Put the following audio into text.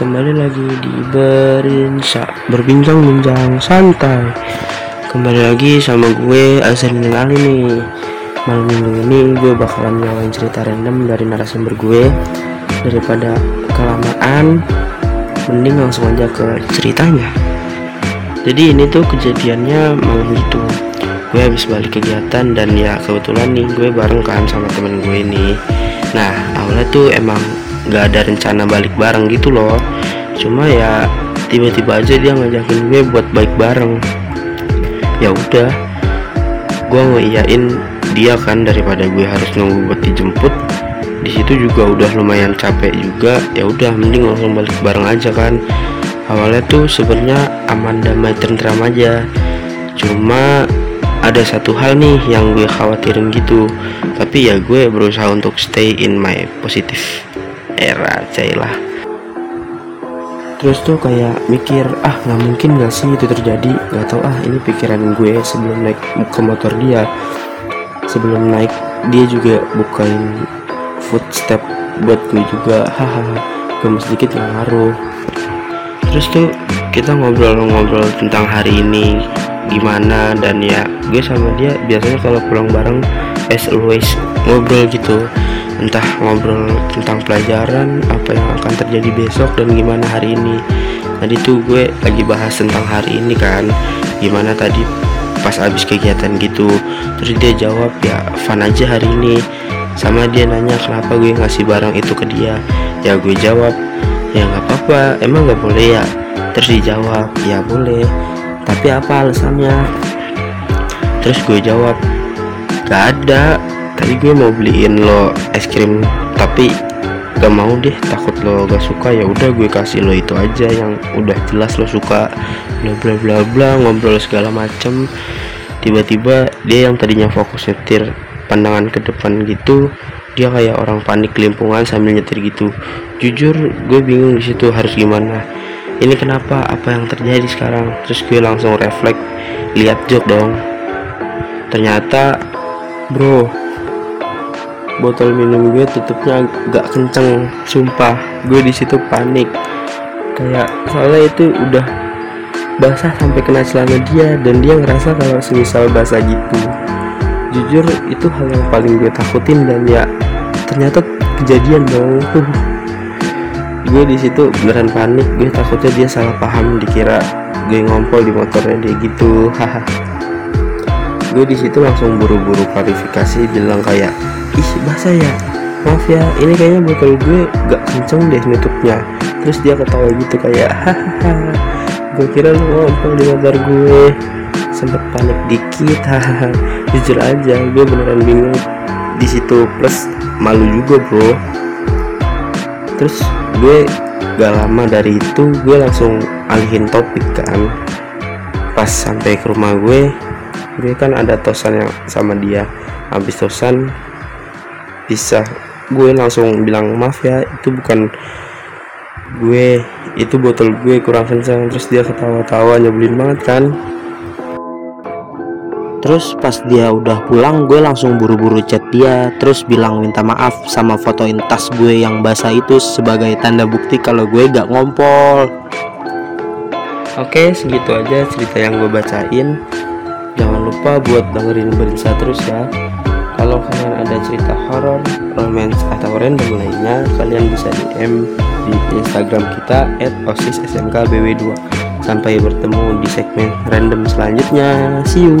kembali lagi di Berinsa Berbincang-bincang santai. Kembali lagi sama gue Azan Ali nih. Malam minggu ini gue bakalan nyawain cerita random dari narasumber gue. Daripada kelamaan Mending langsung aja ke ceritanya. Jadi ini tuh kejadiannya malam itu. Gue habis balik kegiatan dan ya kebetulan nih gue bareng kan sama temen gue ini. Nah awalnya tuh emang nggak ada rencana balik bareng gitu loh. Cuma ya tiba-tiba aja dia ngajakin gue buat balik bareng. Ya udah gue ngeiyain dia kan daripada gue harus nunggu buat dijemput. Di situ juga udah lumayan capek juga. Ya udah mending langsung balik bareng aja kan. Awalnya tuh sebenarnya aman damai tentram aja. Cuma ada satu hal nih yang gue khawatirin gitu. Tapi ya gue berusaha untuk stay in my positive era cailah terus tuh kayak mikir ah nggak mungkin gak sih itu terjadi? Nggak tahu ah ini pikiran gue sebelum naik ke motor dia. Sebelum naik dia juga bukain footstep buat gue juga. Hahaha gemes sedikit nggak ngaruh. Terus tuh kita ngobrol-ngobrol tentang hari ini gimana dan ya gue sama dia biasanya kalau pulang bareng as always ngobrol gitu entah ngobrol tentang pelajaran apa yang akan terjadi besok dan gimana hari ini. Tadi tuh gue lagi bahas tentang hari ini kan. Gimana tadi pas abis kegiatan gitu. Terus dia jawab ya fun aja hari ini. Sama dia nanya kenapa gue ngasih barang itu ke dia? Ya gue jawab ya nggak apa-apa. Emang nggak boleh ya? Terus dijawab ya boleh. Tapi apa alasannya? Terus gue jawab gak ada tadi gue mau beliin lo es krim tapi gak mau deh takut lo gak suka. Ya udah gue kasih lo itu aja yang udah jelas lo suka. Bla bla bla bla ngobrol segala macem. Tiba-tiba dia yang tadinya fokus nyetir pandangan ke depan gitu dia kayak orang panik limpungan sambil nyetir gitu. Jujur gue bingung di situ harus gimana. Ini kenapa? Apa yang terjadi sekarang? Terus gue langsung refleks lihat jok dong. Ternyata bro botol minum gue tutupnya agak kenceng sumpah. Gue di situ panik. Kayak soalnya itu udah basah sampai kena celana dia dan dia ngerasa kalau semisal basah gitu. Jujur itu hal yang paling gue takutin dan ya ternyata kejadian dong. Tuh gue di situ beneran panik. Gue takutnya dia salah paham dikira gue ngompol di motornya dia gitu. Haha. Gue di situ langsung buru-buru klarifikasi bilang kayak ih basah ya. Maaf ya ini kayaknya botol gue gak kenceng deh nutupnya. Terus dia ketawa gitu kayak hahaha gue kira lu ngompol di motor gue. Sempet panik dikit hahaha. Jujur aja gue beneran bingung di situ. Plus malu juga bro. Terus gue gak lama dari itu gue langsung alihin topik kan. Pas sampai ke rumah gue gue kan ada tosan yang sama dia. Habis tosan bisa gue langsung bilang maaf ya itu bukan gue itu botol gue kurang kencang. Terus dia ketawa-tawa nyebelin banget kan? Terus pas dia udah pulang gue langsung buru-buru chat dia Terus bilang minta maaf sama fotoin tas gue yang basah itu sebagai tanda bukti kalau gue gak ngompol. Oke segitu aja cerita yang gue bacain. Jangan lupa buat dengerin Berinsa terus ya Kalau kalian ada cerita horor, romance, atau random lainnya Kalian bisa DM di Instagram kita at osissmkbw2 Sampai bertemu di segmen random selanjutnya. See you.